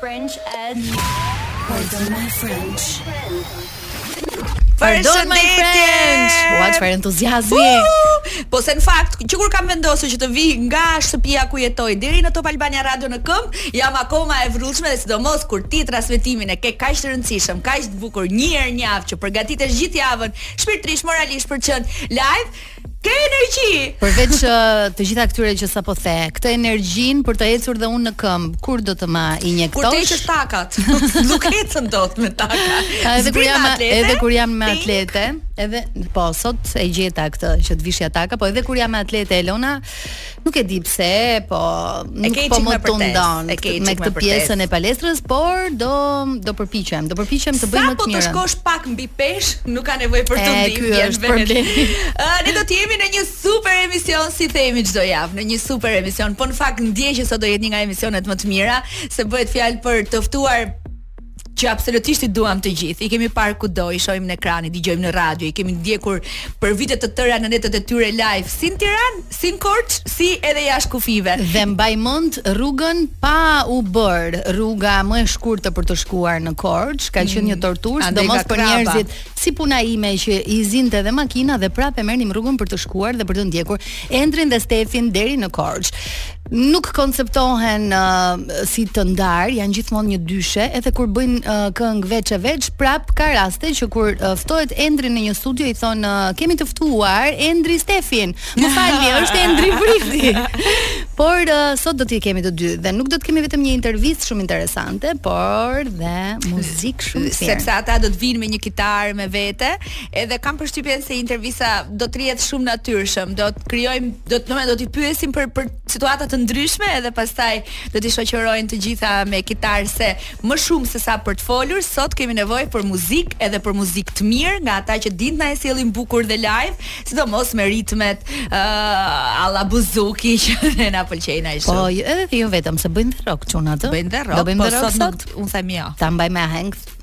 French and Pardon my French. Pardon my French. Ua çfarë entuziazmi. Po se në fakt, që kur kam vendosur që të vi nga shtëpia ku jetoj deri në Top Albania Radio në këmbë, jam akoma e vrullshme dhe sidomos kur ti transmetimin e ke kaq të rëndësishëm, kaq të bukur një herë në javë që përgatitesh gjithë javën, shpirtërisht, moralisht për të qenë live, Ke energji. Përveç uh, të gjitha këtyre që sapo the, këtë energjinë për të ecur dhe unë në këmbë, kur do të ma injektosh? Kur të heqësh takat. Nuk ecën dot me taka. Edhe kur jam atlete, edhe kur jam me atlete, edhe po sot e gjeta këtë që të vishja taka, po edhe kur jam me atlete Elona, Nuk e di pse, po nuk po më tundon me këtë pjesën e palestrës, por do do përpiqem, do përpiqem të bëj më të mirën. Sapo të shkosh pak mbi peshë, nuk ka nevojë për tundim, ky është problemi. Ë, ne do të jemi në një super emision siç themi çdo javë, në një super emision. Po në fakt ndjej që sot do jetë një nga emisionet më të mira, se bëhet fjalë për të ftuar që absolutisht i duam të gjithë. I kemi parë kudo, i shohim në ekran, i dëgjojmë në radio, i kemi ndjekur për vite të tëra në netët e tyre live, si në Tiranë, si në Korçë, si edhe jashtë kufijve. Dhe mbaj mend rrugën pa u bërë, rruga më e shkurtë për të shkuar në Korçë, ka qenë një mm, torturë, sidomos për njerëzit si puna ime që i zinte edhe makina dhe prapë e merrnim rrugën për të shkuar dhe për të ndjekur Endrin dhe Stefin deri në Korçë. nuk konceptohen uh, si të ndarë, janë gjithmonë një dyshe, edhe kur bëjnë uh, këngë veç e veç, prap ka raste që kur uh, ftohet Endri në një studio i thonë uh, kemi të ftuar Endri Stefin. Më falni, është Endri Prifti. por uh, sot do t'i kemi të dy dhe nuk do të kemi vetëm një intervistë shumë interesante, por dhe muzikë shumë të mirë. Sepse ata do të vinë me një kitarë me vete, edhe kam përshtypjen se intervista do të rrjedhë shumë natyrshëm, do të krijojmë do të thonë do t'i pyesim për për situata të ndryshme edhe pastaj do t'i shoqërojnë të gjitha me kitarë se më shumë se sa për të folur sot kemi nevojë për muzikë edhe për muzikë të mirë nga ata që dinë të na e sjellin bukur dhe live sidomos me ritmet uh, alla buzuki që ne na pëlqejnë ai po, shumë po edhe jo vetëm se bëjnë dhe rock çunat bëjnë dhe rock do bëjmë po, dhe rock sot, sot? unë them jo ta mbajmë aheng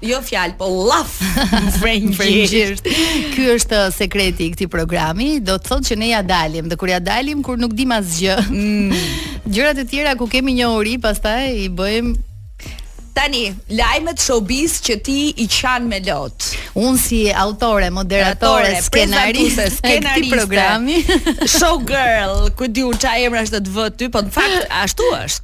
Jo fjalë, po llaf në frëngjisht. Ky është uh, sekreti i këtij programi, do të thotë që ne ja dalim dhe kur ja dalim kur nuk dim asgjë. Mm. Gjërat e tjera ku kemi njohuri, pastaj i bëjmë Tani, lajmet showbiz që ti i qan me lot. Un si autore, moderatore, skenariste, skenariste, programi, showgirl, ku di u ça emrash të të vë ty, po në fakt ashtu është.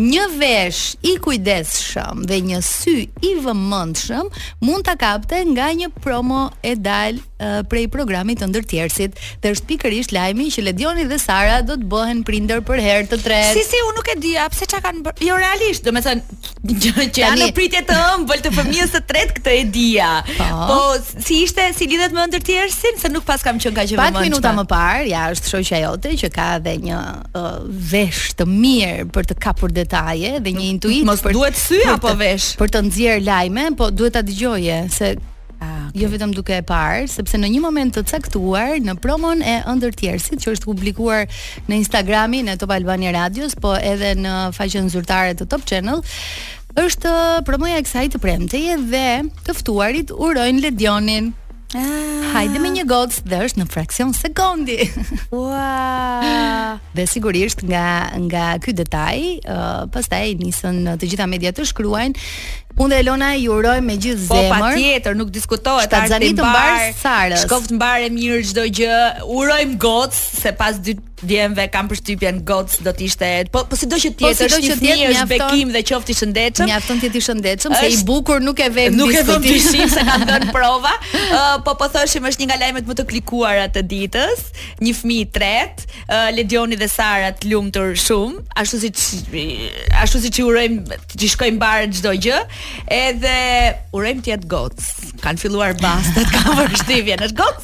Një vesh i kujdesshëm dhe një sy i vëmendshëm mund ta kapte nga një promo e dalë uh, prej programit të Ëndërrtjerrësit. Dhe është pikërisht lajmi që Ledioni dhe Sara do të bëhen prindër për herë të tretë. Si si unë nuk e di, a pse çka kanë bërë? Jo realisht, domethënë që që janë Tani- në pritje të ëmbël të fëmijës së tretë këtë e dija. Po. Po si ishte si lidhet me Ëndërrtjerrësin se nuk pas kam qenë kaq e Pak vëmendshme. minuta më parë, ja është shoqja jote që ka edhe një vesh të mirë për të kapur detaje dhe një intuitë për, mos duhet sy apo vesh për të nxjerr lajme, po duhet ta dëgjoje se Ah, okay. Jo vetëm duke e parë, sepse në një moment të caktuar në promon e Ëndërrtjerrësit që është publikuar në Instagramin e Top Albania Radios, po edhe në faqen zyrtare të Top Channel, është promoja e kësaj të premteje dhe të ftuarit urojnë Ledionin. Hajde me një gocë dhe është në fraksion sekondi. Ua! dhe sigurisht nga nga ky detaj, uh, pastaj nisën të gjitha mediat të shkruajnë. Unë dhe Elona ju urojmë me gjithë po, zemër. Po patjetër, nuk diskutohet ardhtë i mbarë. Shkoftë mbarë e mirë çdo gjë. Urojmë gocë se pas dy Djemve kam përshtypjen gocë do të ishte po po sido që të jetë po është një fëmijë është bekim dhe qoftë i shëndetshëm mjafton të jetë i shëndetshëm se i bukur nuk e vëmë nuk e vëmë në dyshim se kanë dhënë prova po po thoshim është një nga lajmet më të klikuara të ditës një fëmijë i tretë Ledioni dhe Sara të lumtur shumë ashtu siç ashtu siç i urojmë të shkojë mbarë çdo gjë edhe urojmë të jetë gocë kanë filluar bastet kanë vështirë është gocë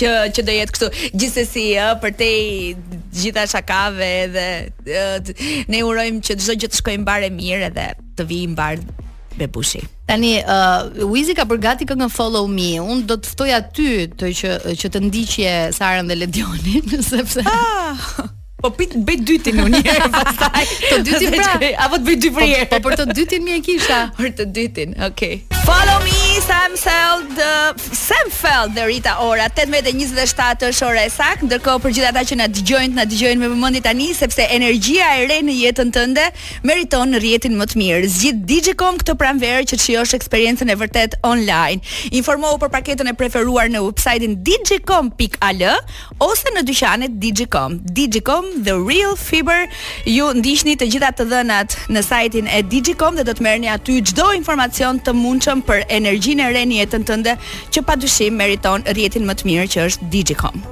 që që do jetë kështu. Gjithsesi, ë, përtej të gjitha shakave edhe ne urojmë që çdo gjë të shkojë mbarë e mirë edhe të vijë mbarë bebushi. Tani uh, Wizi ka bërë gati këngën Follow Me. Unë do të ftoja ty të që që të ndiqje Sarën dhe Ledionin, sepse ah! Po prit të bëj dytin unë një herë pastaj. Të dytin pra. Apo të bëj dy për po, herë. Po për të dytin unë e kisha. Për të dytin. Okej. Okay. Follow me Sam Feldt, uh, Sam Feldt dhe Rita Ora. 18:27 është ora e saktë. Ndërkohë për gjithë ata që na dëgjojnë, na dëgjojnë me vëmendje tani sepse energjia e re në jetën tënde meriton rrjetin më të mirë. Zgjidh Digicom këtë pranverë që të shijosh eksperiencën e vërtetë online. Informohu për paketën e preferuar në website-in digicom.al ose në dyqanet Digicom. Digicom The Real Fiber ju ndiqni të gjitha të dhënat në sajtin e Digicom dhe do të merrni aty çdo informacion të mundshëm për energjinë e re në jetën tënde që padyshim meriton rrjetin më të mirë që është Digicom.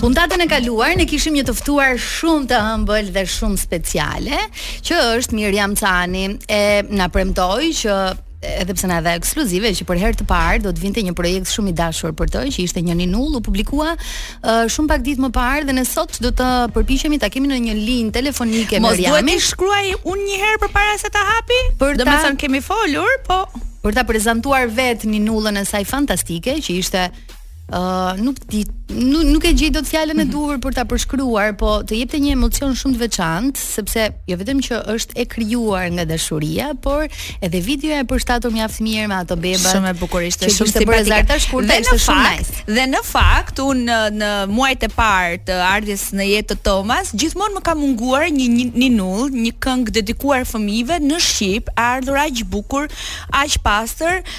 Puntatën e kaluar ne kishim një të ftuar shumë të ëmbël dhe shumë speciale, që është Miriam Cani, e na premtoi që edhe pse na dha ekskluzive që për herë të parë do të vinte një projekt shumë i dashur për të, që ishte një ninullë, u publikua uh, shumë pak ditë më parë dhe ne sot do të përpiqemi ta kemi në një linjë telefonike me Miriamin. Mos duhet të shkruaj unë një herë përpara se ta hapë? Domethënë kemi folur, po për ta prezantuar vetë ninullën e saj fantastike, që ishte Uh, nuk di nuk, nuk e gjej dot fjalën e mhm. duhur për ta përshkruar, po të jepte një emocion shumë të veçantë, sepse jo vetëm që është e krijuar nga dashuria, por edhe videoja e përshtatur mjaft mirë me ato beba. Shumë e bukur ishte, shumë si prezantim shkurt, ishte shumë nice. Dhe në fakt, unë në, në muajt e parë të ardhjes në jetë të Thomas, gjithmonë më ka munguar një një, ninullë, një këngë dedikuar fëmijëve në shqip, ardhur aq bukur, aq pastër,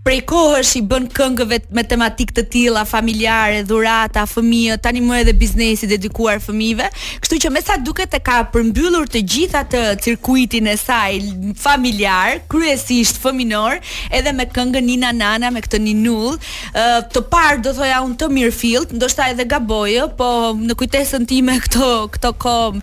prej kohësh i bën këngëve me tematikë të tilla familjare, dhurata, fëmijë, tani më edhe biznesi dedikuar fëmijëve. Kështu që me sa duket e ka përmbyllur të gjithë atë cirkuitin e saj familjar, kryesisht fëminor, edhe me këngën Nina Nana me këtë ninullë, të parë do thoja unë të mirëfilltë, ndoshta edhe gaboj, po në kujtesën time këto këto kohë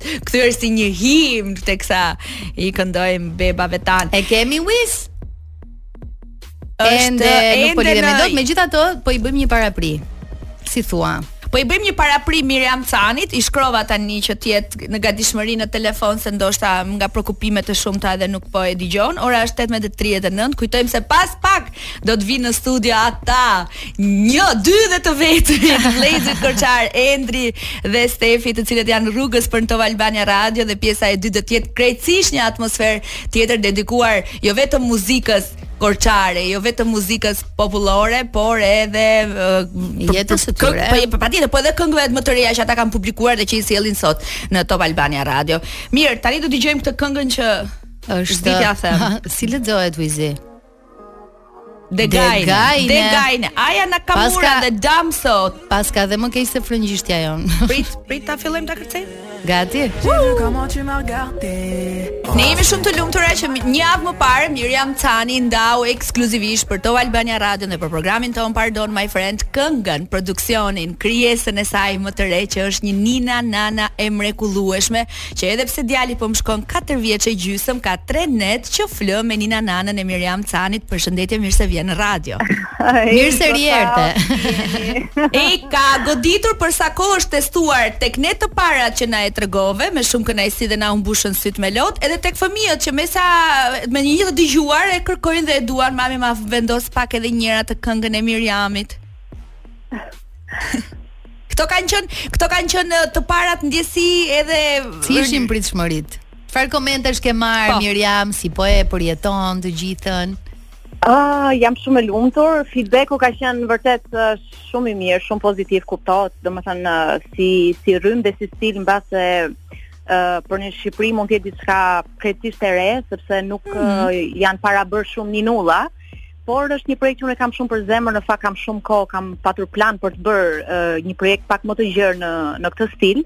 kthyer si një himn teksa i këndojmë bebave tanë. E kemi wis. Ende nuk po lidhemi dot, megjithatë po i bëjmë një parapri. Si thua? Po i bëjmë një parapri Miriam Canit, i shkrova tani që të jetë në gatishmëri në telefon se ndoshta nga preokupimet e shumta edhe nuk po e dëgjon. Ora është 18:39. Kujtojmë se pas pak do të vijnë në studio ata Një, dy dhe të vetmit, vëllezërit korçarë, Endri dhe Stefi, të cilët janë rrugës për në Top Albania Radio dhe pjesa e dytë do të jetë krejtësisht një atmosferë tjetër dedikuar jo vetëm muzikës korçare, jo vetëm muzikës popullore, por edhe jetës së tyre. Po, po patjetër, po edhe këngëve më të reja që ata kanë publikuar dhe që i sjellin sot në Top Albania Radio. Mirë, tani do dëgjojmë këtë këngën që është, s'di ta them. si lexohet Wizi? De Gajne. Gajne. De Gajne. Aya Nakamura dhe Damso. Paska dhe më keq se frëngjishtja jonë. Prit, prit ta fillojmë ta kërcejmë. Gati. Ne jemi shumë të lumtura që një javë më parë Miriam Cani ndau ekskluzivisht për Top Albania Radio dhe për programin tonë Pardon My French këngën, produksionin, krijesën e saj më të re që është një Nina Nana e mrekullueshme Që edhe pse djali po më shkon katër vjeç e gjysëm ka tre net që flë me Nina Nanën e Miriam Canit përshëndetje mirë se vjen në radio mirë se erdhe e ka goditur për sa kohë është testuar tek ne të parat që na e tregove me shumë kënaqësi dhe na u mbushën sytë me lot edhe tek fëmijët që me sa me një të dëgjuar e kërkojnë dhe e duan mami ma vendos pak edhe një herë atë këngën e Miriamit Këto kanë qenë, këto kanë qenë të parat ndjesi edhe si ishin pritshmëritë. Çfarë komentesh ke marr po. Miriam, si po e përjeton të gjithën? Ah, jam shumë e lumtur. Feedbacku ka qenë vërtet shumë i mirë, shumë pozitiv kuptohet, domethënë si si rrymë dhe si stil mbase uh, për në Shqipëri mund të jetë diçka krejtësisht e re, sepse nuk mm -hmm. uh, janë para bërë shumë ninulla. por është një projekt që unë e kam shumë për zemër, në fakt kam shumë kohë, kam patur plan për të bërë uh, një projekt pak më të gjerë në në këtë stil.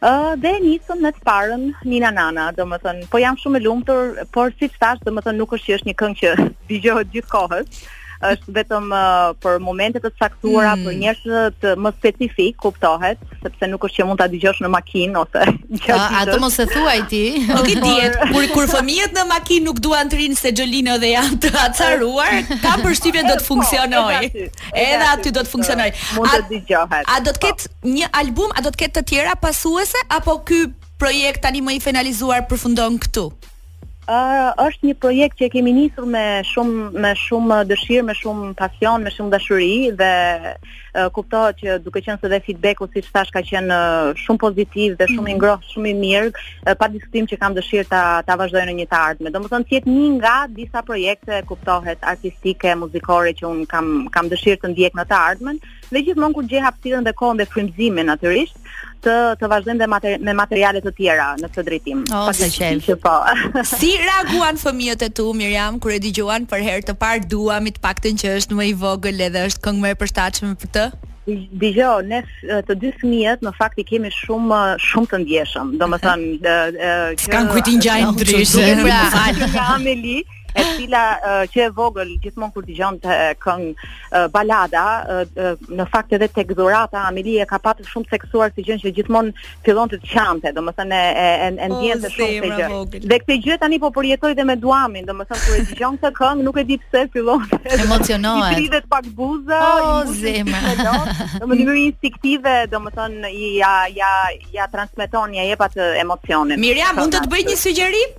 Ë uh, dhe nisëm me të parën Nina Nana, domethënë, po jam shumë e lumtur, por siç thashë, domethënë nuk është që është një këngë që dëgjohet gjithë kohës është vetëm uh, për momente të caktuara, mm. për njerëzit më specifikë, kuptohet, sepse nuk është që mund ta dëgjosh në makinë ose gjatë ditës. Atë mos e thuaj ti. Nuk i dihet. Kur kur fëmijët në makinë nuk duan të rrinë në sexholino dhe janë të acaruar, kam përshtypjen do të po, funksionojë. Edhe aty do të funksionojë. Mund të dëgjohet. A do të po. ketë një album, a do të ketë të tjera pasuese apo ky projekt tani më i finalizuar përfundon këtu? Uh, është një projekt që e kemi nisur me shumë me shumë dëshirë, me shumë pasion, me shumë dashuri dhe uh, kuptohet që duke qenë se dhe feedbacku siç thashë ka qenë uh, shumë pozitiv dhe shumë i mhm. ngrohtë, shumë i mirë, uh, pa diskutim që kam dëshirë ta ta vazhdoj në një të ardhme. Domethënë të jetë një nga disa projekte kuptohet artistike, muzikore që unë kam kam dëshirë të ndjek në të ardhmen. Dhe gjithmonë kur gjej hapësirën dhe kohën dhe frymëzimin natyrisht, të të vazhdojmë dhe mater, me materiale të tjera në këtë drejtim. Oh, sa qejf. Po. si reaguan fëmijët e tu Miriam kur e dëgjuan për herë të parë Duami të paktën që është më i vogël edhe është këngë më e përshtatshme për të? Dijo, ne të dy fëmijët në fakt i kemi shumë shumë të ndjeshëm. Domethënë, ë ë që kanë kujt t'i ngjajnë ndryshe. Pra, Ameli, e cila uh, që e vogël gjithmonë kur dëgjonte këngë uh, balada uh, uh, në fakt edhe tek dhurata Amelie ka patur shumë të theksuar si gjë që gjithmonë fillonte të qante domethënë e e, e ndjente shumë këtë gjë dhe këtë gjë tani po e përjetoj dhe me Duamin domethënë kur e dëgjon këtë këngë nuk e di pse fillon të emocionohet i dridhet pak buza o zemra në mënyrë instinktive domethënë ja ja ja transmeton ja jep atë emocionin Miriam mund të të bëj një sugjerim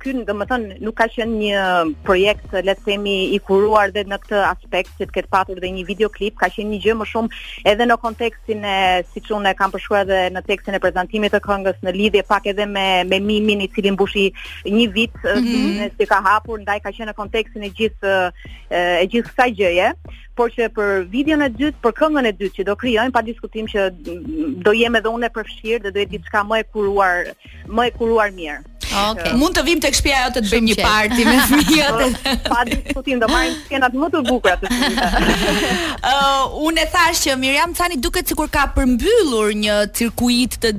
Ky, domethënë, nuk ka qenë një projekt, le të themi, i kuruar dhe në këtë aspekt që të ketë patur dhe një videoklip, ka qenë një gjë më shumë edhe në kontekstin e siç unë e kam përshkruar edhe në tekstin e prezantimit të këngës në lidhje pak edhe me me Mimin i cili mbushi një vit mm -hmm. pikërisht pra, ndaj ka qenë në kontekstin e gjithë e gjithë kësaj gjëje por që për videon e dytë, për këngën e dytë që do krijojmë pa diskutim që do jem edhe unë e përfshirë dhe do jetë diçka më e kuruar më e kuruar mirë. Okay. Mund të vim tek shtëpia jote të bëjmë një party me fëmijët. Po, pa diskutim, do marrim skenat më të bukura të fëmijëve. uh, unë e thash që Miriam Cani duket sikur ka përmbyllur një cirkuit të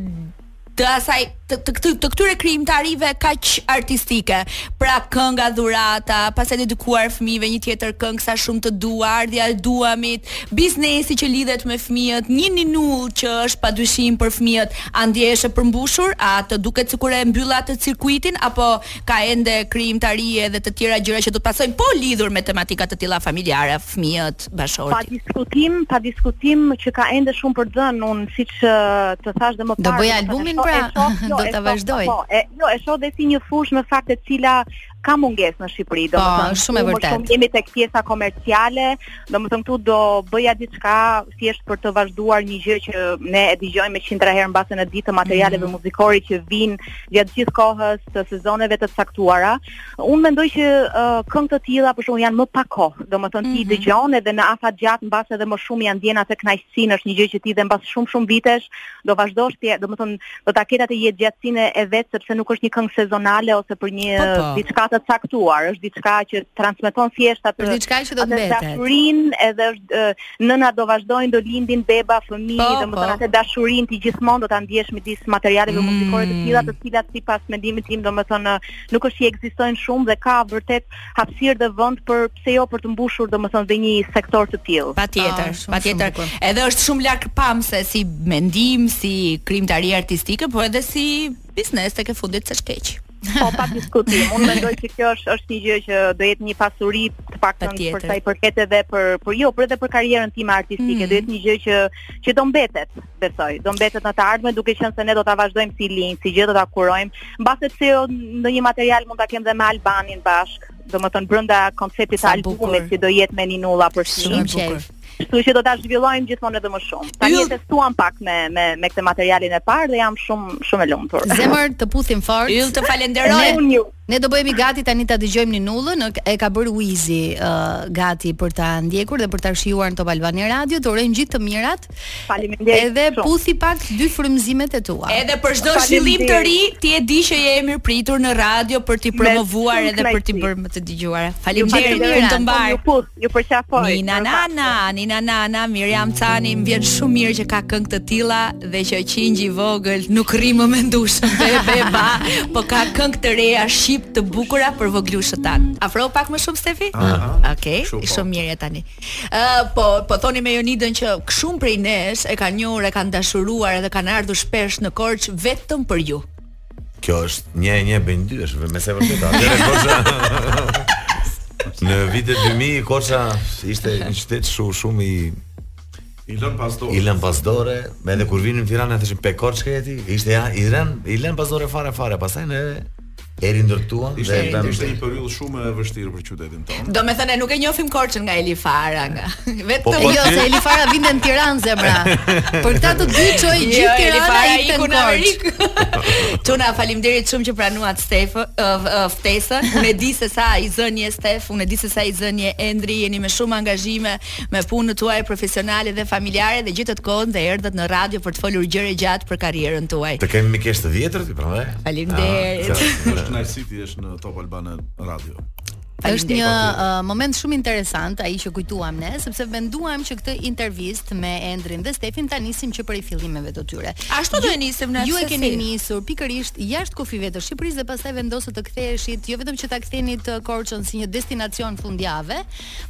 të asaj të të, të këtyre krijimtarive kaq artistike. Pra kënga dhurata, pastaj dedikuar fëmijëve një tjetër këngë sa shumë të dua, ardhja e Duamit, biznesi që lidhet me fëmijët, një ninull që është padyshim për fëmijët. A ndjehesh e përmbushur? A të duket sikur e mbyll atë cirkuitin apo ka ende krijimtari edhe të tjera gjëra që do të pasojnë po lidhur me tematika të tilla familjare, fëmijët, bashkëshorti? Pa diskutim, pa diskutim që ka ende shumë për të dhënë, unë siç të thash dhe më parë. Do bëj albumin pra, do ta vazhdoj. Po, e, jo, e shoh dhe si një fushë në fakt e cila ka mungesë në Shqipëri, po, domethënë shumë e vërtetë. Shumë jemi tek pjesa komerciale, domethënë këtu do bëja diçka thjesht për të vazhduar një gjë që ne e dëgjojmë me qindra herë mbase në ditë të materialeve mm -hmm. muzikore që vijnë gjatë gjithë kohës të sezoneve të caktuara. Unë mendoj që uh, këngë të tilla për shembull janë më pa kohë, domethënë mm -hmm. t'i mhm. dëgjon edhe në afatgjatë mbase edhe më shumë e ndjen atë kënaqësinë, është një gjë që ti dhe mbas shumë shumë vitesh do vazhdosh ti, domethënë do ta ketë atë jetëgjatësinë e vet sepse nuk është një këngë sezonale ose për një po, po. diçka të caktuar, është diçka që transmeton thjesht atë diçka që do të mbetet. Dashurinë edhe është nëna do vazhdojnë do lindin beba, fëmijë, po, domethënë po. atë dashurinë ti gjithmonë do ta ndjesh ndërmjet materialeve mm. muzikore të tilla, të cilat sipas mendimit tim domethënë nuk është që ekzistojnë shumë dhe ka vërtet hapësirë dhe vend për pse jo për të mbushur domethënë dhe një sektor të tillë. Patjetër, ah, patjetër. Edhe është shumë largpamëse si mendim, si krijimtari artistike, por edhe si biznes tek e fundit s'është keq. Po pa diskutim. Unë mendoj se kjo është është një gjë që do jetë një pasuri të paktën për sa i përket edhe për për jo, për edhe për karrierën time artistike, mm. do jetë një gjë që që do mbetet. besoj. Do mbetet në të ardhmen duke qenë se ne do ta vazhdojmë si linjë, si gjë do ta kurojmë. Mbase pse jo ndonjë material mund ta kem dhe me Albanin bashk, domethënë brenda konceptit të albumit që do jetë me ninulla për shumë qejf. Kështu që do ta zhvillojmë gjithmonë edhe më shumë. Tani e testuam pak me me me këtë materialin e parë dhe jam shumë shumë e lumtur. Zemër, të puthim fort. Yll të falenderoj. Ne do bëhemi gati tani ta dëgjojmë ninullën, e ka bërë Wizi uh, gati për ta ndjekur dhe për ta shijuar në Top Albania Radio. Të urojmë gjithë të mirat. Faleminderit. Edhe shumë. puthi pak dy frymëzimet e tua. Edhe për çdo zhvillim të ri, ti e di që je e mirëpritur në radio për t'i promovuar edhe për t'i bërë më të dëgjuar. Faleminderit, të mbarë. Ju përqafoj. Nina Nana, Nina Nana, Miriam Cani, më vjen shumë mirë që ka këngë të tilla dhe që qingji i vogël nuk rri më mendueshëm be be ba, po ka këngë të reja shqip të bukura për voglushët tanë. Afro pak më shumë Stefi? Okej, okay, shumë, po. shumë mirë tani. Ë uh, po po thoja me Jonidën që shumë prej nesh e kanë njohur, e kanë dashuruar edhe kanë ardhur shpesh në Korçë vetëm për ju. Kjo është një e një bëjnë dy, është më se e vërtetë. Atëherë Korça. Në vitet 2000 Korça ishte një qytet shumë shumë i i lënë pas dore. I lënë pas dore, me edhe kur vinim në Tiranë thoshin pe Korçë je ti, ishte ja i lënë, i lënë pas dore fare fare, pastaj ne e rindërtuam dhe ishte ishte një periudhë shumë e vështirë për qytetin tonë. Domethënë nuk e njohim Korçën nga Eli Fara, nga vetëm po, po, jo se Eli Fara vinte në Tiranë zemra. Për këta të dy ço jo, gjithë Tirana Eli Fara iku në Amerikë. Çuna faleminderit shumë që pranuat Stef ftesën. Unë e di se sa i zënë je Stef, unë e di se sa i zënë je Endri, jeni me shumë angazhime me punën tuaj profesionale dhe familjare dhe gjetët kohën dhe erdhët në radio për të folur gjerë e gjatë për karrierën tuaj. Të kemi mike të vjetër ti prandaj. Faleminderit. Ah, është kënaqësi të jesh në Top Albania Radio. Është një uh, moment shumë interesant ai që kujtuam ne, sepse menduam që këtë intervistë me Endrin dhe Stefin ta nisim që prej fillimeve të tyre. Ashtu do e nisim ne. Ju e keni nisur pikërisht jashtë kufijve të Shqipërisë dhe pastaj vendosët të ktheheshit, jo vetëm që ta kthenit Korçën si një destinacion fundjave,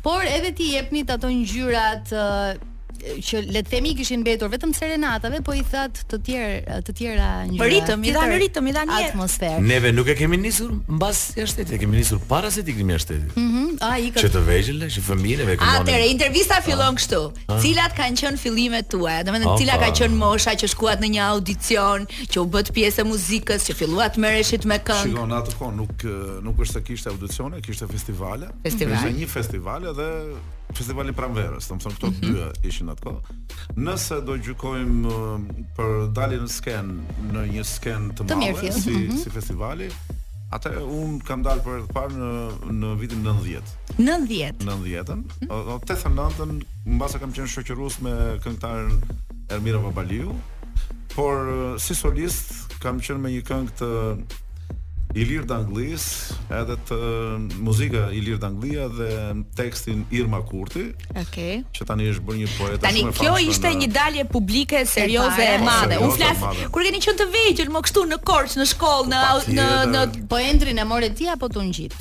por edhe t'i jepnit ato ngjyrat uh, që le të themi kishin mbetur vetëm serenatave, po i dhatë të tjerë të tjera një Po ritëm, i dhanë ritëm, i dhanë jetë. Atmosferë. Neve nuk e kemi nisur mbas jashtë shtetit, e kemi nisur para se të iknim jashtë shtetit. Mhm. Mm a i ka Që të vegjël, që fëmijë e kemi. Atëherë, intervista ah. fillon kështu. Ah. Cilat kanë qenë fillimet tuaja? Domethënë, ah, cila ka qenë mosha që shkuat në një audicion, që u bët pjesë e muzikës, që filluat të merreshit me këngë? Shiko në atë kohë nuk nuk është se kishte audicione, kishte festivale. Festivale. Ishte një festival dhe Festivali i Pranverës, domethënë këto mm -hmm. dy ishin atë kohë. Nëse do gjykojmë për daljen në skenë në një skenë të madhe si mm -hmm. si festivali, atëherë unë kam dalë për herë të parë në në vitin 90. 90. 90-ën, 89-ën, mbase kam qenë shoqërues me këngëtaren Ermira Babaliu. Por si solist kam qenë me një këngë të Ilir Dangëllisë, edhe të muzika Ilir Dangëllia dhe tekstin Irma Kurti. Okej. Okay. Që tani është bërë një poete shumë e famshme. Tani kjo ishte në... një dalje publike serioze e madhe. Unë flas kur keni qenë të vegjël më kështu në Korçë, në shkollë, në në në po Endrin e more ti apo t'u ngjit?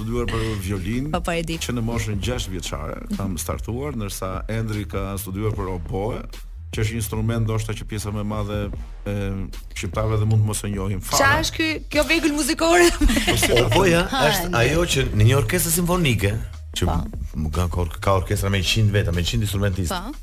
studiuar për violinë po, po, që në moshën 6 vjeçare kam startuar, ndërsa Endri ka studiuar për oboe, që është një instrument ndoshta që pjesa më e madhe e shqiptarëve dhe mund të mos e njohin fare. Çfarë është ky? Kjo vegël muzikore? Po po ja, është ajo që në një orkestër simfonike, që po. ka ka orkestra me 100 veta, me 100 instrumentistë. Po.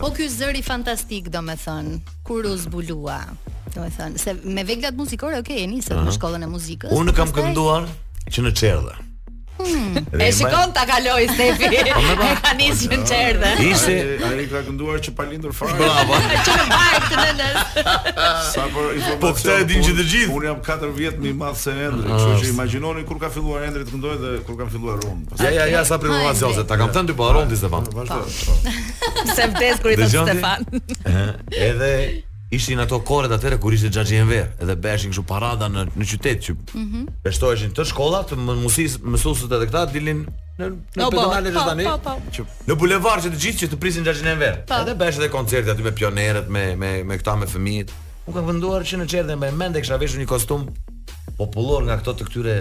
Po ky zëri fantastik domethën kur u zbulua. Domethën se me veglat muzikore okay e nisët uh -huh. në shkollën e muzikës. Unë kam kënduar që në çerdhe. Hmm. E shikon ta kaloj Stefi. Po, po, po. Ka nisë në çerdhe. Ishte ai ka kënduar që pa lindur fare. Bravo. Që në bark të nënës. Sa për informacion. Po këtë e dinë që të gjithë. Unë jam 4 vjet më i madh se Endri, ah, kështu që imagjinoni kur ka filluar Endri të këndojë dhe Kur kam filluar unë. Ja ja ja sa për informacion se ta kam thënë ti po Rondi Stefan. Po, vazhdo. Po. Se vdes kur i thon Stefan. Edhe ishin ato kohët atëherë kur ishte xhaxhi Enver, edhe bëheshin kështu parada në në qytet që. Mhm. Festoheshin të shkollat, mësues, mësuesit edhe këta dilnin në në no, pedonale të tani. Që në bulevard që të gjithë që të prisin xhaxhin Enver. Edhe bëhej edhe koncerti aty me pionerët, me me me këta me fëmijët. Unë kam kënduar që në çerdhe mbaj mend e kisha veshur një kostum popullor nga këto të këtyre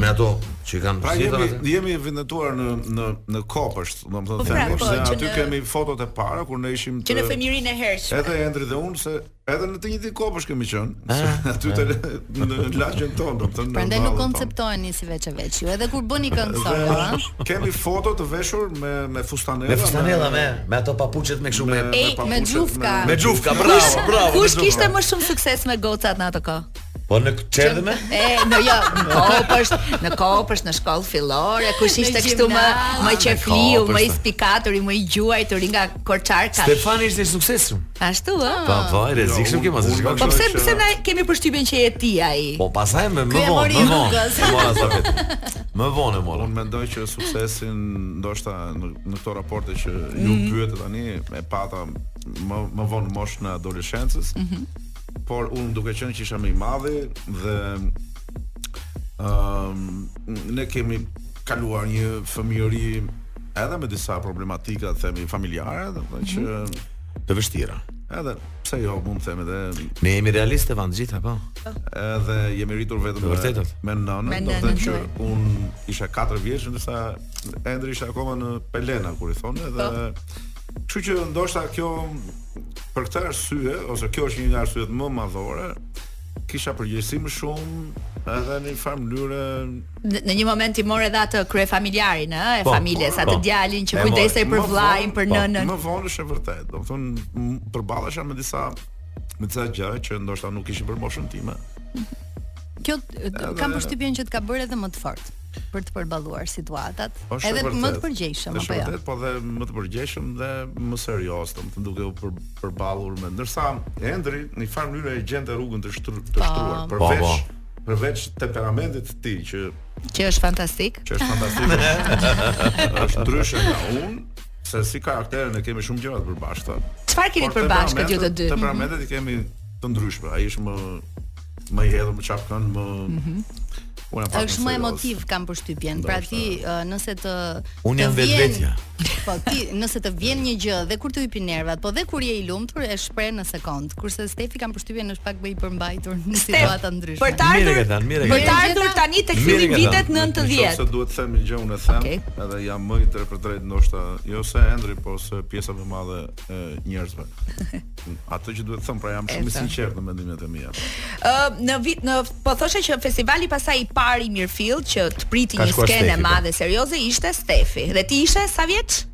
me ato që kanë pra jemi atë? kemi kënduar në në në kopsht, domethënë po, pra, po, se aty në... kemi fotot e para kur ne ishim të Që në fëmijërinë e hershme. Edhe Endri dhe unë se edhe në të njëjtin kopsht kemi qenë, ah, se aty ah. të në lagjen tonë, domethënë. Prandaj nuk konceptoheni si veç e veç ju, edhe kur bëni këngë solo, ha? Kemi foto të veshur me me fustanella. Me fustanella me me ato papuçet me kështu me me xhufka. Me xhufka, bravo, bravo. Kush kishte më shumë sukses me gocat në atë kohë? Po në çerdhe? E, no jo, në kopsht, në kopsht në shkollë fillore, kush ishte kështu më më qejfliu, më i spikatur, më i gjuajtur nga korçarkat. Stefani ishte i suksesshëm. Ashtu ë? Po, po, i rrezikshëm që mos e shikon. Po pse pse ne kemi përshtypjen që je ti ai? Po pastaj më më vonë, më vonë. Më vonë më. Unë mendoj që suksesin ndoshta në në këto raporte që ju mhm. pyetët tani e pata më më vonë në moshën e adoleshencës. Mhm. por unë duke qenë që isha më i madhi dhe ëm um, ne kemi kaluar një fëmijëri edhe me disa problematika, të themi familjare, domethënë që mhm. të vështira. Edhe pse jo, mund të themi edhe ne jemi realistë të gjithë apo? Edhe jemi rritur vetëm me, me nënën, domethënë që unë isha 4 vjeç ndërsa Endri ishte akoma në pelena kur i thonë edhe po. Kështu që ndoshta kjo për këtë arsye ose kjo është një nga arsyet më madhore kisha përgjegjësi më shumë edhe në një farë mënyre në një moment e mora edhe atë kryefamiljarin ë e po, familjes po, atë po. djalin që kujdesej për vllajin për po, nënën më vonë është e vërtetë domethënë përballesha me disa me disa gjëra që ndoshta nuk ishin për moshën time kjo kam përshtypjen që të ka bërë edhe më të fortë për të përballuar situatat, është edhe vërtet, më të përgjegjshëm apo jo. Është po dhe më të përgjegjshëm dhe më serioz, domethënë duke u për, përballur me ndërsa Endri në një farë mënyrë e gjente rrugën të, shtru, të po. shtruar, përveç pa, pa. përveç temperamentit të tij që që është fantastik. Që është fantastik. është ndryshe nga unë, se si karakterin e kemi shumë gjëra të përbashkëta. Çfarë keni të përbashkët ju të dy? Temperamentet i kemi të ndryshme. Ai është më Më i hedhur më çapkën, më mhm. Unë pak është më emotiv kam përshtypjen. Pra ti nëse të Unë jam vetvetja. Po ti nëse të vjen një gjë dhe kur të hypin nervat, po dhe kur je i lumtur e shpreh në sekond. Kurse Stefi kam përshtypjen është pak më i përmbajtur në situata të ndryshme. Për të ardhur, për të ardhur tani tek fillim vitet 90. Nëse duhet të them një gjë unë e them, edhe jam më i drejtpërdrejtë ndoshta, jo se Endri, po se pjesa më e madhe e njerëzve. atë që duhet të them, pra jam shumë i sinqertë në mendimet e mia. Ë në vit në po thoshe që festivali pastaj i parë i mirëfilltë që të priti një skenë e madhe serioze ishte Stefi. Dhe ti ishe sa vjeç?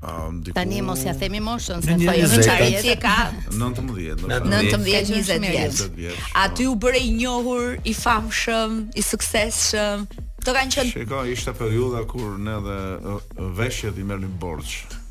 Um, diku... Tani mos ja themi moshën se po jemi çfarë ti ka 19 në 19 20 vjeç. Aty u bëre i njohur, i famshëm, i suksesshëm. Kto kanë qenë Shiko, ishte periudha kur ne dhe veshjet i merrnim borxh.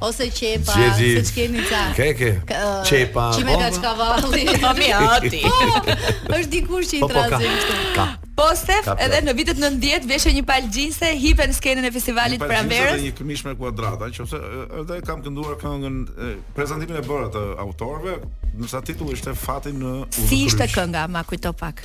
Ose qepa, Gjezi, se që kemi ca. Ke, ke, qepa. Qime ka qka valli. Po mi ati. Po, është dikur që i po, po, trazim të. Ka. Po Stef, edhe në vitet 90 veshë një palë gjinse, hipe në skenën e festivalit të pranverës. Një një këmishë me kuadrata, që ose edhe kam kënduar këngën, prezantimin e parë të autorëve, nësa titulli ishte fatin në... Si ishte kënga, ma kujto pak.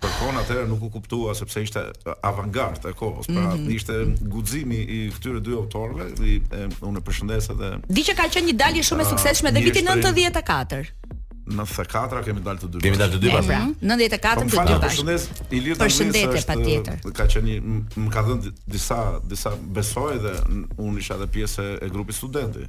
për kohën atëherë nuk u kuptua sepse ishte avangard e kohës, pra mm -hmm. ishte guximi i këtyre dy autorëve, që unë përshëndes edhe. Di që ka qenë një dalje shumë e suksesshme dhe vitin 94. 94 kemi dalë të dy. Kemi dalë të dy bashkë. 94 të dy bashkë. Përshëndes Ilir Tani. Përshëndetje patjetër. Ka qenë një më ka dhënë disa disa besoj dhe unë isha edhe pjesë e grupit studenti.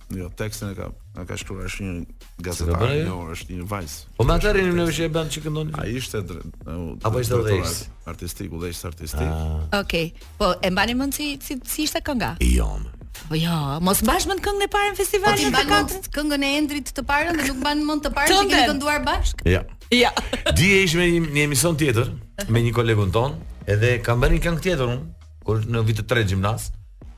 Jo, tekstin e ka, e ka shkruar është një gazetar, jo, është një vajzë. Po më atëri në veshje bën çik ndon. Ai ishte apo ishte udhëheqës artistik, udhëheqës artistik. Ah. Okej. Po e mbani mend si si, si ishte kënga? Jo. Po jo, mos mbash mend këngën e parë në festival. Po mban mend këngën e Endrit të parën dhe nuk mban mend të parën që kemi kënduar bashkë? Jo. Jo. Dje ishim në një emision tjetër me një kolegun tonë, edhe kam bërë një këngë tjetër unë, kur në vitin 3 gjimnaz.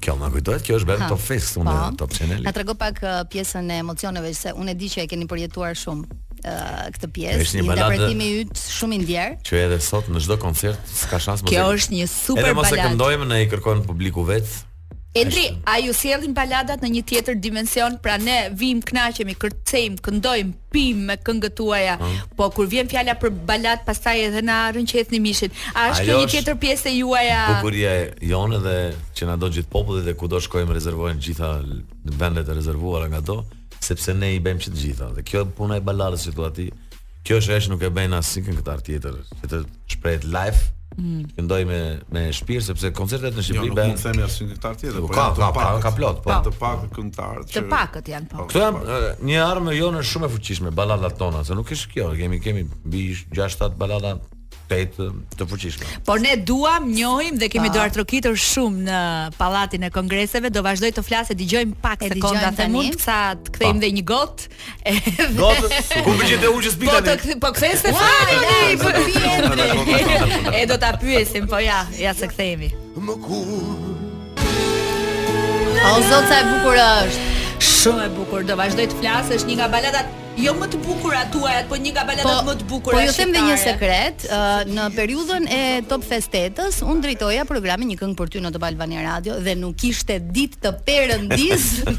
Kjo më kujtohet, kjo është bërë Top Fest, unë po. Top Channel. Na trego pak uh, pjesën e emocioneve se unë e di që e keni përjetuar shumë uh, këtë pjesë. Është një baladë interpretimi yt shumë i ndjerë. Që edhe sot në çdo koncert s'ka shans më. Kjo është një super baladë. Ne mos e këndojmë ne i kërkon publiku vetë. Endri, a ju sjellin baladat në një tjetër dimension? Pra ne vim, kënaqemi, kërcejmë, këndojmë, pim me këngët tuaja. Mm. Po kur vjen fjala për balada, pastaj edhe na rrënqethni mishin. A është kjo një tjetër pjesë e juaja? Bukuria e jonë dhe që na do gjithë populli dhe kudo shkojmë rezervojnë gjitha vendet e rezervuara ngado, sepse ne i bëjmë që të gjitha. Dhe kjo është puna e baladës që thua ti. Kjo është ajo që nuk e bëjnë asnjë këngëtar tjetër, që të shprehet live Mm. Këndon me me shpirt sepse koncertet në Shqipëri jo, bëhen. Jo, nuk themi asnjë këngëtar tjetër, po ka, ka, ka, ka, ka plot, po. Të pakët këngëtar që Të pakët janë po. Këto janë një armë jonë shumë e fuqishme baladat tona, se nuk është kjo, kemi kemi mbi 6-7 balada tepër të fuqishme. Por ne duam, njohim dhe kemi duartrokitur shumë në pallatin e kongreseve, Do vazhdoj të flas, dëgjojmë pak sekonda të mund sa të kthejmë dhe një gotë Do të ku vjen te uçi spitali. Po të kthy, po kthesh te fali. E do ta pyesim, po ja, ja se kthehemi. Më kur. O zot sa e bukur është. Shumë e bukur. Do vazhdoj të flas është një nga baladat jo më të bukura tuajat, po një nga baladat po, më të bukura. Po ju them dhe një sekret, në periudhën e Top Fest 8-s, unë drejtoja programin Një këngë për ty në Top Albania Radio dhe nuk kishte ditë të perëndisë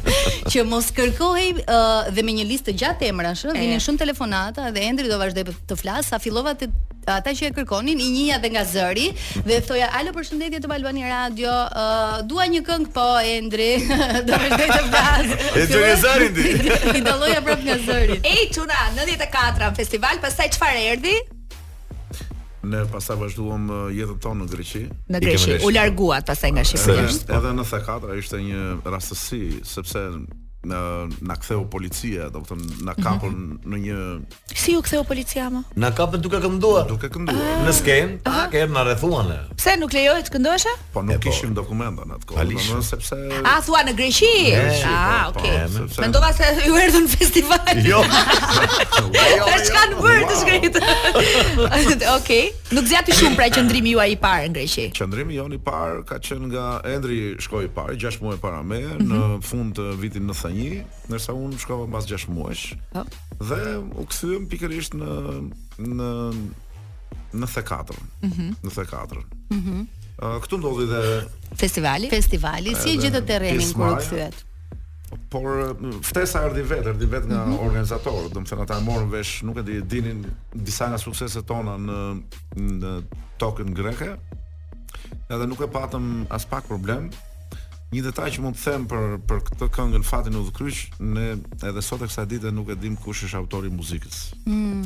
që mos kërkohej uh, dhe me një listë të gjatë emrash, vinin shumë telefonata dhe Endri do vazhdoj të flas, sa fillova të ata që e kërkonin i njihja dhe nga zëri dhe thoja alo përshëndetje Top Albania Radio uh, dua një këngë po Endri do të vazhdoj të flas e të nga zëri ti i dalloja prap nga zëri ej çuna 94 festival pastaj çfarë erdhi Ne pastaj vazhduam uh, jetën tonë në Greqi. Në Greqi u larguat pastaj nga Shqipëria. Edhe, edhe nëntëdhjetekatra ishte një rastësi sepse ne na ktheu policia, domethënë na mhm. kapën mm -hmm. në një Si ju ktheu policia më? Na kapën duke kënduar. Duke kënduar. Ah. Në skenë, ah, ke na rrethuan. Pse nuk lejohet të këndosh? Po nuk kishim dokumenta në atë kohë, domethënë sepse A thua në Greqi? Ah, po, okay. Po, Mendova se ju erdhën në festival. Jo. jo Tash kanë bërë të shkrit. Okej. Nuk zgjati shumë pra qëndrimi juaj i parë në Greqi. Qëndrimi jonë i parë ka qenë nga Endri shkoi i parë 6 muaj para meje në mhm. fund të vitit 91, ndërsa unë shkova pas 6 muajsh. Po. Dhe u kthyem pikërisht në në nëntëdhjetekatrën. Ëh. Mm -hmm. Nëntëdhjetekatrën. Ëh. Mm -hmm. uh, këtu ndodhi dhe festivali. Festivali si e gjetët terrenin kur u kthyet? Por ftesa erdhi vetë, erdhi vetë nga mm -hmm. organizatorët, domethënë ata morën vesh, nuk e di, dinin disa nga sukseset tona në në tokën greke. Edhe nuk e patëm aspak problem. Një detaj që mund të them për për këtë këngën Fati në udhëkryq, ne edhe sot e kësaj dite nuk e dim kush është autori i muzikës. Mm.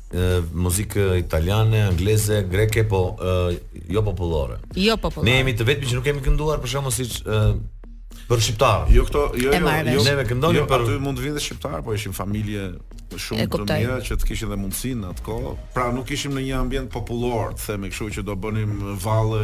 muzikë italiane, angleze, greke, po jo popullore. Jo popullore. Ne jemi të vetmi që nuk kemi kënduar për shembull siç për shqiptar. Jo këto, jo jo, jo neve këndonim jo, por aty mund të vinë dhe shqiptar, po ishin familje shumë të mira që të kishin dhe mundësinë atë kohë. Pra nuk ishim në një ambient popullor, të themi kështu që do bënim valle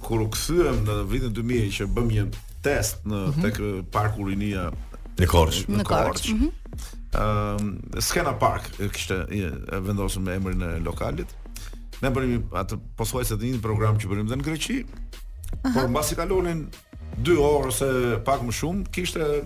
Kur u kthyem në vitin 2000 që bëmë një test në mhm. tek parku Rinia në Korçë. Në Korçë. Mhm. Ëm Skena Park kishte vendosur me emrin e lokalit. Ne bënim atë pothuajse të njëjtin program që bënim dhe në Greqi. Por mbasi kalonin 2 orë ose pak më shumë, kishte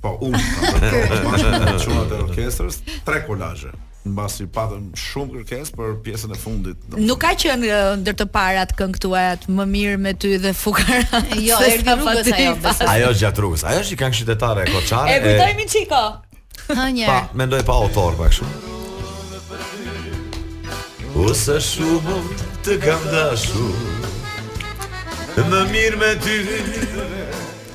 Po, unë kam bërë bashkë me çunat e orkestrës tre kolazhe. Mbasi patëm shumë kërkesë për pjesën e fundit. domethënë. Nuk ka qenë ë, ndër të parat kënduarat më mirë me ty dhe fukara. Jo, se erdhi gjatë rrugës pastaj. ajo, besoj. Ajo është gjatë rrugës. Ajo është një këngë qytetare korçare. E kujtoj Miçiko. Ha Pa, një. mendoj pa autor pa kështu. O sa shumë të kam dashur Më mirë me ty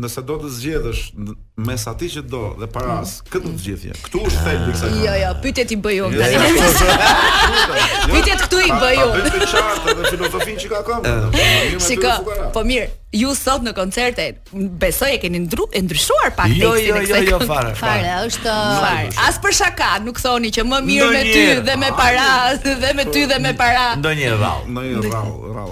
Nëse do të zgjedhësh mes atij që do dhe parasë, mm. kë do të zgjidhje. Këtu është thelbi i kësaj. Jo, jo, pyetjet i bëj unë. Jo, jo, jo. Pyetjet këtu i bëj unë. Është e qartë dhe filozofinë që ka kënga. Shiko, po mirë, ju sot në koncerte besoj e keni ndru, e ndryshuar pak jo, tekstin jo, e kësaj. Jo, jo, jo, fare. Fare, është fare. As për shaka, nuk thoni që më mirë me ty dhe me para, dhe me ty dhe me para. Ndonjë rrallë. Ndonjë rrallë, rrallë.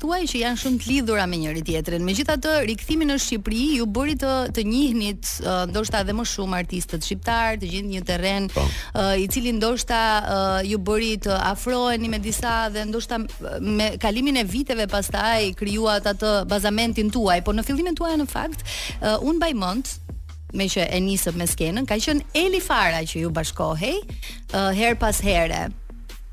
tuaj që janë shumë të lidhura me njëri tjetrin. Megjithatë, rikthimi në Shqipëri ju bëri të të njihnit uh, ndoshta edhe më shumë artistët shqiptar, të gjeni një terren po. uh, i cili ndoshta uh, ju bëri të afroheni me disa dhe ndoshta me kalimin e viteve pastaj krijuat atë bazamentin tuaj. Po në fillimin tuaj në fakt, uh, unë mbaj mend meqë e nisëm me skenën, ka qenë Eli Fara që ju bashkohej uh, her pas here.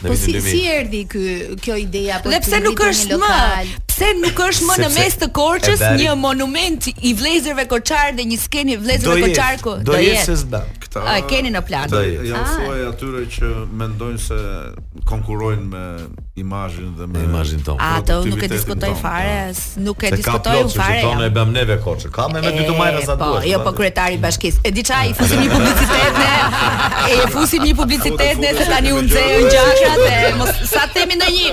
Po si, si erdhi ky kjo ideja apo dhe pse nuk është më? Pse nuk është më në mes të Korçës një monument i vëllezërve Korçar dhe një skenë i vëllezërve Korçar ku do jetë? Do jetë këta. A keni në plan? Do jetë. Ja ah. thuaj atyre që mendojnë se konkurrojnë me imazhin dhe me imazhin tonë. Atë nuk e diskutoj fare. Nuk e diskutoj unë fare. Ne e bëmë neve Korçën. Ka me me dy të majra sa duash. Po, jo po kryetari i bashkisë. E di ça i fusim një publicitet ne. E fusim një publicitet ne se tani u nxehën gjakrat e mos e themi ndonjë.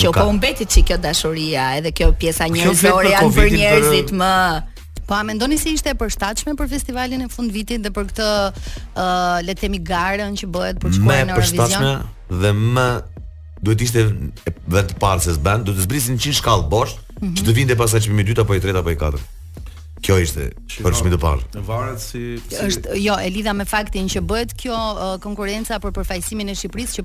Që po mbeti çik kjo dashuria, edhe kjo pjesa njerëzore janë për njerëzit më Po a mendoni se ishte e përshtatshme për festivalin e fund vitit dhe për këtë uh, le të themi garën që bëhet për shkuar në Eurovision? Më e përshtatshme dhe më, duhet ishte vend të parë se s'bën, duhet të zbrisnin 100 shkallë bosh, mm -hmm. që të vinte pasaj çmimi i dytë apo i tretë apo i katërt. Kjo ishte për çmim të parë. Varet si, si është jo e lidha me faktin që bëhet kjo uh, konkurrenca për përfaqësimin e Shqipërisë që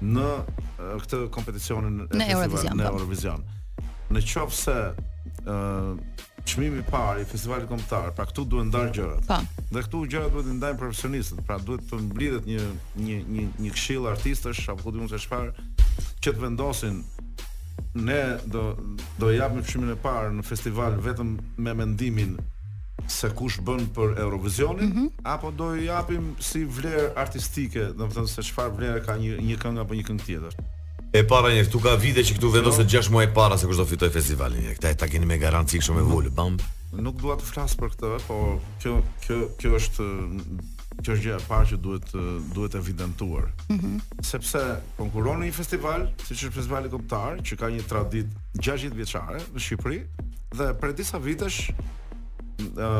në këtë kompeticionin e në Eurovision. Po, në Eurovision. Në qoftë se ë uh, çmimi i parë i festivalit kombëtar, pra këtu duhen ndar gjërat. Po. Dhe këtu gjërat duhet t'i ndajnë profesionistët, pra duhet të mblidhet një një një një këshill artistësh apo ku di unë se çfarë që të vendosin ne do do japim çmimin e parë në festival vetëm me mendimin se kush bën për Eurovizionin, mm -hmm. apo do i japim si vlerë artistike, domethënë se çfarë vlere ka një një këngë apo një këngë tjetër. E para njëherë, këtu ka vite që këtu vendoset 6 muaj para se kush do fitoj festivalin. Ja, këtë e ta keni me garanci kështu me vulë, bam. Nuk dua të flas për këtë, po kjo kjo kjo është kjo është gjë e parë që duhet duhet evidentuar. Mm -hmm. Sepse konkuron në një festival, siç është festivali kombëtar, që ka një traditë 60 vjeçare në Shqipëri dhe prej disa vitesh ë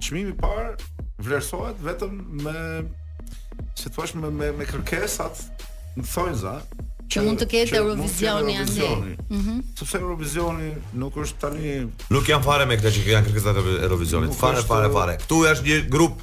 çmimi i parë vlerësohet vetëm me si thua me me, me kërkesat në thonjza që, mund të ketë Eurovisioni anë. Mhm. Mm Sepse Eurovisioni nuk është tani nuk janë fare me këtë që janë kërkesat e Eurovisionit. Fare fare fare. Ktu është një grup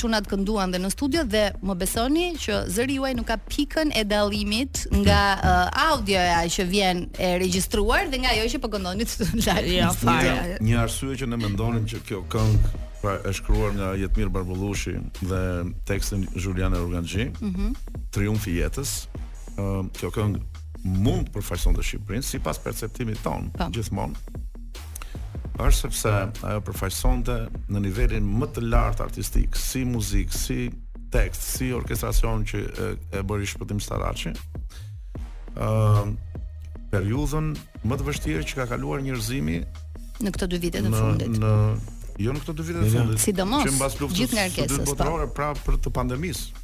çunat kënduan dhe në studio dhe më besoni që zëri juaj nuk ka pikën e dallimit nga uh, audioja që vjen e regjistruar dhe nga ajo që po këndonit live. Jo, fare. Një, një arsye që ne mendonim që kjo këngë pra e shkruar nga Jetmir Barbullushi dhe tekstin Zhuliana Jorganxhi, mm -hmm. Triumfi i jetës. Uh, kjo këngë mund të përfaqësonte Shqipërinë sipas perceptimit tonë po. gjithmonë Është sepse ajo përfaqësonte në nivelin më të lartë artistik, si muzikë, si tekst, si orkestracion që e, e bëri Shpëtim Saraçi. ë uh, periudhën më të vështirë që ka kaluar njerëzimi në këto dy vite të fundit. Në jo në këto dy vite të fundit. Sidomos, që mbas luftës së dytë botërore, po. pra atë të pandemisë.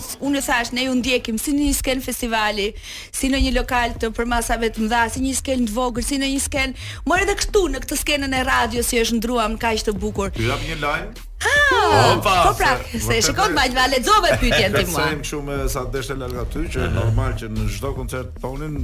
Unë thashë, ne ju ndjekim si në një skenë festivali, si në një lokal të përmasave të mëdha, si në një skenë të vogël, si në një skenë, mor edhe këtu në këtë skenën e radios që e shndruam kaq të bukur. Ju jap një lajm. Ah, Opa, po pra, se, se e shikon bajt ma lexove pyetjen ti mua. Sa më shumë sa desh të larg aty që mm -hmm. normal që në çdo koncert tonin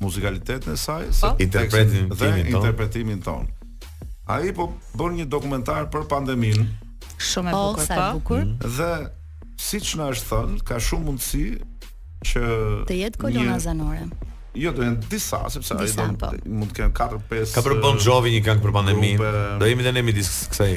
muzikalitetin e saj, se po. dhe interpretimin tonë. interpretimin tonë. Ai po bën një dokumentar për pandeminë. Shumë e bukur, sa e po. bukur. Mm. Dhe siç na është thënë, ka shumë mundësi që të jetë kolona një... zanore. Jo, do jenë disa, sepse ai do po. mund të kenë 4-5 Ka bërë Bon Jovi një këngë për pandeminë. Do jemi dhe ne midis kësaj.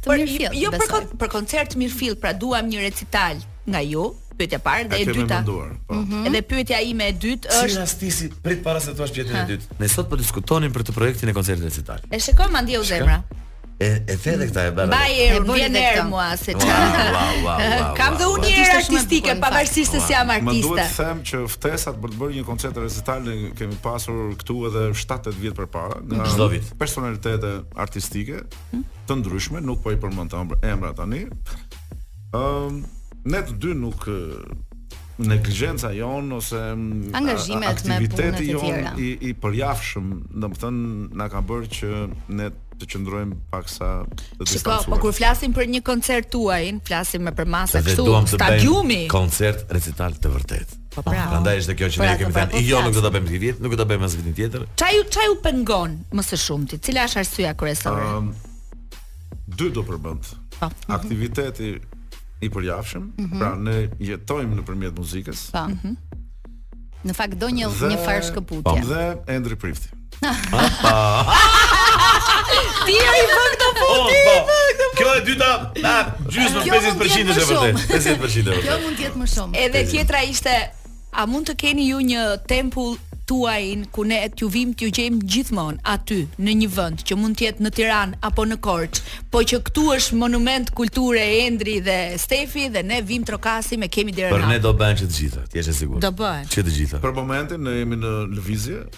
Të për, mirë jo për, kon, për koncert të mirëfilltë, pra duam një recital nga ju, pyetja e parë dhe e dyta. Po. Mm -hmm. Dhe pyetja ime e dytë është Si rastisi prit para se të thuash pyetjen e dytë. Ne sot po diskutonim për projektin e koncertit recital. E shikoj mandje u zemra. E e the edhe këta e bëra. Ba e vjen era mua se çfarë. Kam dhe unë një artistike pavarësisht se jam artiste. Më duhet të them që ftesat për të bërë një koncert recital ne kemi pasur këtu e 7-8 vjet përpara nga çdo vit. Personalitete artistike, të ndryshme, nuk po i përmend emra emra tani. Ëm um, ne të dy nuk neglizhenca jonë ose angazhimet aktiviteti jonë i i përjavshëm, domethënë na ka bërë që ne të qëndrojmë paksa të distancuar. Shiko, po kur flasim për një koncert tuajin, flasim me përmasa këtu, stadiumi. Koncert recital të vërtetë. Po pra. Prandaj është kjo që ne kemi thënë, jo nuk do ta bëjmë këtë vit, nuk do ta bëjmë as vitin tjetër. Ça ju ça ju pengon më së shumti. Cila është arsyeja kryesore? Um, dy do përmend. Po. Aktiviteti i përjavshëm, mm -hmm. pra ne jetojmë nëpërmjet muzikës. Po. Mm -hmm. Në fakt do një dhe, një farë shkëputje. Po. Dhe Endri Prifti. Ti je i vogël apo po, ti? Po. Po. Kjo e dyta, gjysmë 50% është e vërtetë. 50% e vërtetë. Kjo mund të jetë më shumë. Edhe tjetra ishte a mund të keni ju një tempull tuajin ku ne t'ju vijmë t'ju gjejmë gjithmonë aty në një vend që mund të jetë në Tiranë apo në Korçë, po që këtu është monument kulture Endri dhe Stefi dhe ne vijmë trokasim e kemi derën. Për ne do bëhen që të gjitha, të jesh e sigurt. Do bëhen. Që të gjitha. Për momentin ne jemi në lëvizje,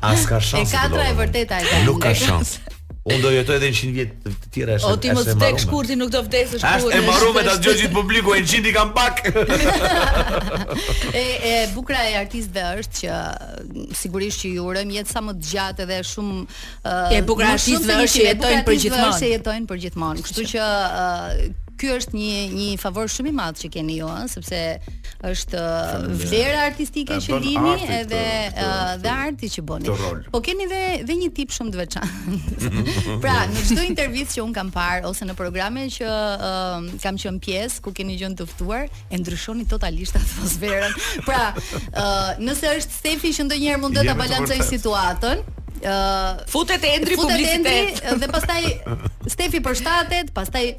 As ka shans. E katra e vërteta e ka. Nuk ka shans. Unë do jetoj edhe 100 vjet të tjera është. O ti mos vdek shkurti nuk do vdesësh kurrë. Është e marrë me ta dëgjoj gjithë publiku e gjindi kam pak. e e bukura e artistëve është që sigurisht që ju urojmë jetë sa më të gjatë dhe shumë uh, e bukura e artistëve është që jetojnë për gjithmonë. Është jetojnë për gjithmonë. Kështu që uh, ky është një një favor shumë i madh që keni ju, ëh, sepse është vlera artistike që lini edhe dhe arti që bëni. Po keni dhe dhe një tip shumë të veçantë. pra, në çdo intervistë që unë kam parë ose në programe që uh, kam qenë pjesë ku keni qenë të ftuar, e ndryshoni totalisht atmosferën. pra, uh, nëse është Stefi që ndonjëherë mund ta balancojë situatën, uh, futet Endri publicitet dhe pastaj Stefi përshtatet, pastaj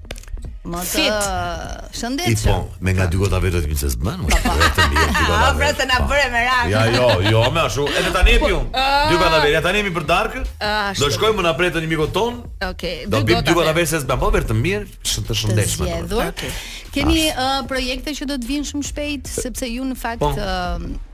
Më të shëndetshëm. I po, me nga dy gota verë të pimë se s'bën. Po, të mirë, dy gota. Po, pra të na bëre me rak. Ja, jo, jo, më ashtu. Edhe tani po, piu. Dy gota ah. verë, tani, për darkë. Ah, do shkojmë në darkë te një mikut tonë. Okej, dy gota. Do pimë dy gota verë se s'bën, po verë të mirë, shumë të shëndetshme. Keni projekte që do të vinë shumë shpejt sepse ju në fakt po.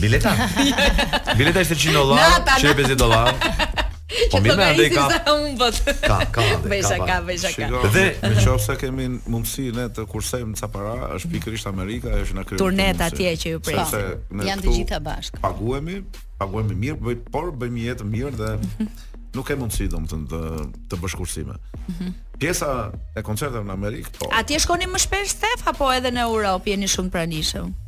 Bileta. Bileta ishte 100 dollarë, 150 dollarë. Po mirë, andaj ka. Ka, ka. Bëj shaka, bëj shaka. Dhe në qoftë se kemi mundësi ne të kursejmë ca para, është pikërisht Amerika ajo që na krijon. Turnet atje që ju pres. Janë të gjitha bashkë. Paguhemi, paguhemi mirë, bëj, por bëjmë jetë të mirë dhe mhm. nuk ke mundësi domethënë të të bësh kursime. Mhm. Pjesa e koncerteve në Amerikë, po. Atje shkoni më shpesh Stef apo edhe në Europë jeni shumë pranishëm?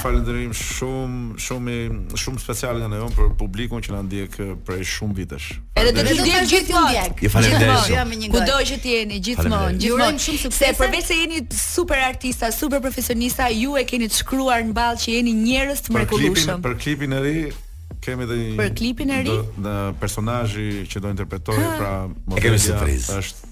Falënderim shumë shumë i shumë special nga ana jonë për publikun që na ndjek prej shumë vitesh. Edhe do të ndjekë gjithmonë. Ju faleminderit. Kudo që të jeni gjithmonë, gjithmonë shumë sukses. Se përveç se jeni super artista, super profesionista, ju e keni të shkruar në ballë që jeni njerëz të mrekullueshëm. Për klipin, për klipin e ri, kemi edhe një për klipin e ri në personazhi që do interpretoj pra modelja është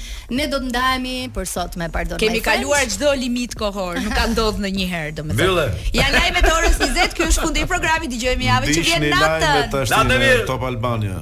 Ne do të ndahemi për sot me pardon. Kemi kaluar çdo limit kohor, nuk ka ndodhur ndonjëherë, domethënë. Janë lajmet e orës 20, ky është fundi i programit, dëgjohemi javën që vjen natën. Natën e mirë Top Albania.